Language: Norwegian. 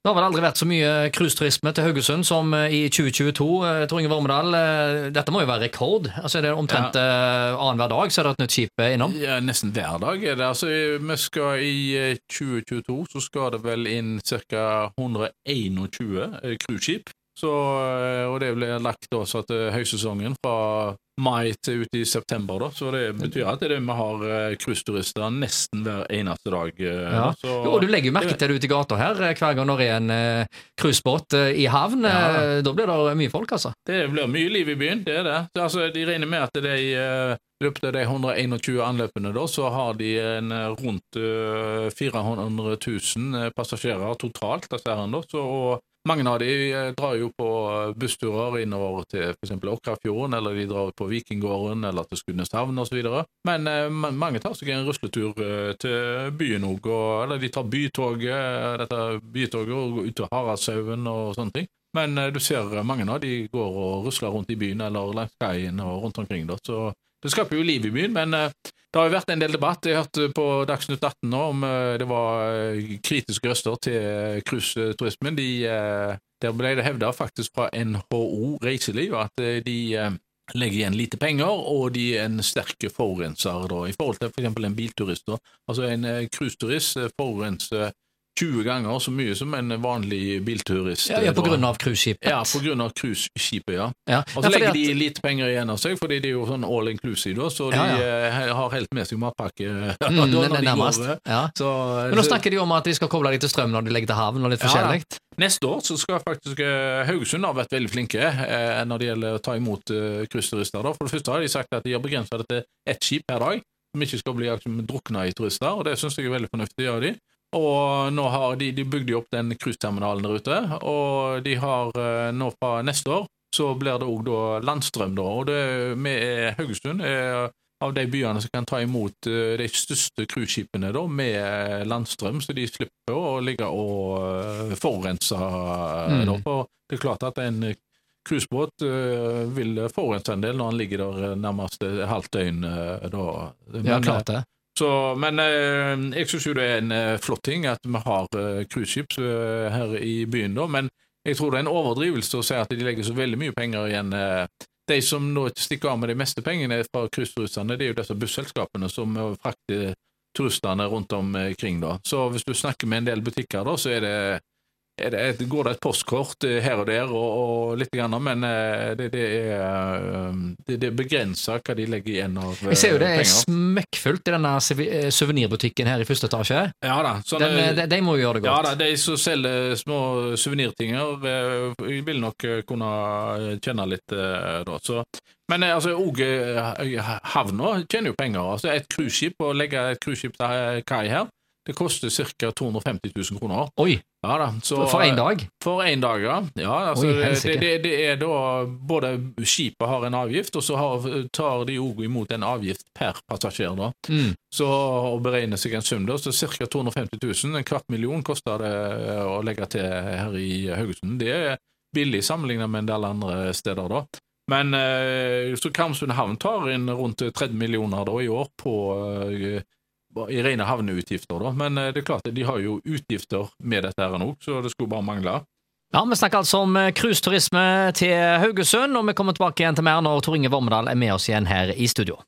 Det har vel aldri vært så mye cruiseturisme til Haugesund som eh, i 2022. eh, Tor Inge Vormedal, eh, dette må jo være rekord? Altså er det Omtrent ja. annenhver dag så er det et nytt skip innom? Ja, Nesten hver dag er det. Altså, vi skal I eh, 2022 så skal det vel inn ca. 121 eh, cruiseskip. Så, eh, og det blir lagt også til eh, høysesongen fra mai til ut i september. da, Så det betyr at det er det vi har eh, cruiseturister nesten hver eneste dag. Ja. Så, Jo, og du legger jo merke til det ute i gata her hver gang det er en cruisebåt i havn. Ja. Da blir det mye folk, altså. Det blir mye liv i byen, det er det. Så, altså, de regner med at de, i løpet av de 121 anløpene da, så har de en, rundt eh, 400 000 eh, passasjerer totalt. Altså, her, da. Så, og mange av de eh, drar jo på eh, bussturer innover til f.eks. Åkrafjorden, eller de drar på Vikinggården eller til Skudeneshavn osv. Men eh, ma- mange tar seg en rusletur til byen òg, eller de tar bytoget, dette bytoget og går ut til Haraldshaugen og sånne ting. Men du ser mange av de går og rusler rundt i byen eller langs kaien og rundt omkring. da, så det skaper jo liv i byen, men det har jo vært en del debatt. Jeg hørte på Dagsnytt 18 nå om eh, det var eh, kritiske røster til eh, cruiseturismen. De, eh, der ble det hevda faktisk fra NHO Reiseliv at eh, de eh, legger igjen lite penger, og de er en sterk forurenser da, i forhold til f.eks. en bilturist. Altså En eh, cruiseturist eh, forurenser 20 ganger så mye som en vanlig bilturist. Ja, ja, eh, på grunn av cruiseskipet. Ja, på grunn av cruiseskipet, ja. Ja. Og så Ja, legger at- de litt penger igjen av seg, fordi det er jo sånn all inclusive, så de eh, har helt med seg matpakke Mm, når de nærmest. går. eh. Ja. Så, Men nå snakker de om at de skal koble deg til strøm når de legger til havn, og litt forskjellig. Neste år så skal faktisk eh, Haugesund ha vært veldig flinke eh, når det gjelder å ta imot eh, cruiseturister. da. For det første har de sagt at de har begrensa det til ett skip per dag, som ikke skal bli drukna i turister, og det syns jeg er veldig fornuftig av de. Og nå har de, de bygde opp den cruiseterminalen der ute, og de har eh, nå fra neste år så blir det òg da landstrøm, da. Og det med Haugesund er av de byene som kan ta imot eh, de største cruiseskipene med eh, landstrøm, så de slipper å ligge og forurense. Mm. For det er klart at en cruisebåt vil forurense en del når han ligger der nærmest et halvt døgn. Da. da. Ja, klart det. Så, men eh, jeg syns jo det er en eh, flott ting at vi har eh, cruiseskip her i byen, da. Men jeg tror det er en overdrivelse å si at de legger så veldig mye penger igjen. De som nå stikker av med de meste pengene fra cruiserutene, det er jo disse busselskapene som frakter turistene rundt omkring. da. Så hvis du snakker med en del butikker, da, så er det er det, et- går det et postkort eh, her og der, og, og litt grann, men eh, det, det er, eh, det, begrenser hva de legger igjen av penger. Jeg ser jo det er smekkfullt i denne suvenirbutikken her i første etasje. Ja da. sånn, Den, de, de må jo gjøre det godt. ja da, de som selger små suvenirtinger, vil nok kunne tjene litt da. Så, men altså, òg havna tjener jo penger. Altså, et cruiseskip, å legge et cruiseskip til kai her, det koster ca. 250 000 kroner. Oi, Ja da, så, for én dag? For én dag, ja. ja altså, Oi, det, det, det er da Både skipet har en avgift, og så har, tar de òg imot en avgift per passasjer. da. Mm. Så å beregne seg en sum, da, så ca. 250 000, en kvart million koster det eh, å legge til her i Haugesund. Det er billig sammenlignet med en del andre steder, da. Men eh, så Karmsund havn tar inn rundt 30 millioner da, i år på eh, i rene havneutgifter, da. Men eh, det er klart, de har jo utgifter med dette her nå, så det skulle bare mangle. Ja, Vi snakker altså om eh, cruiseturisme til Haugesund, og vi kommer tilbake igjen til mer når Tor Inge Vormedal er med oss igjen her i studio.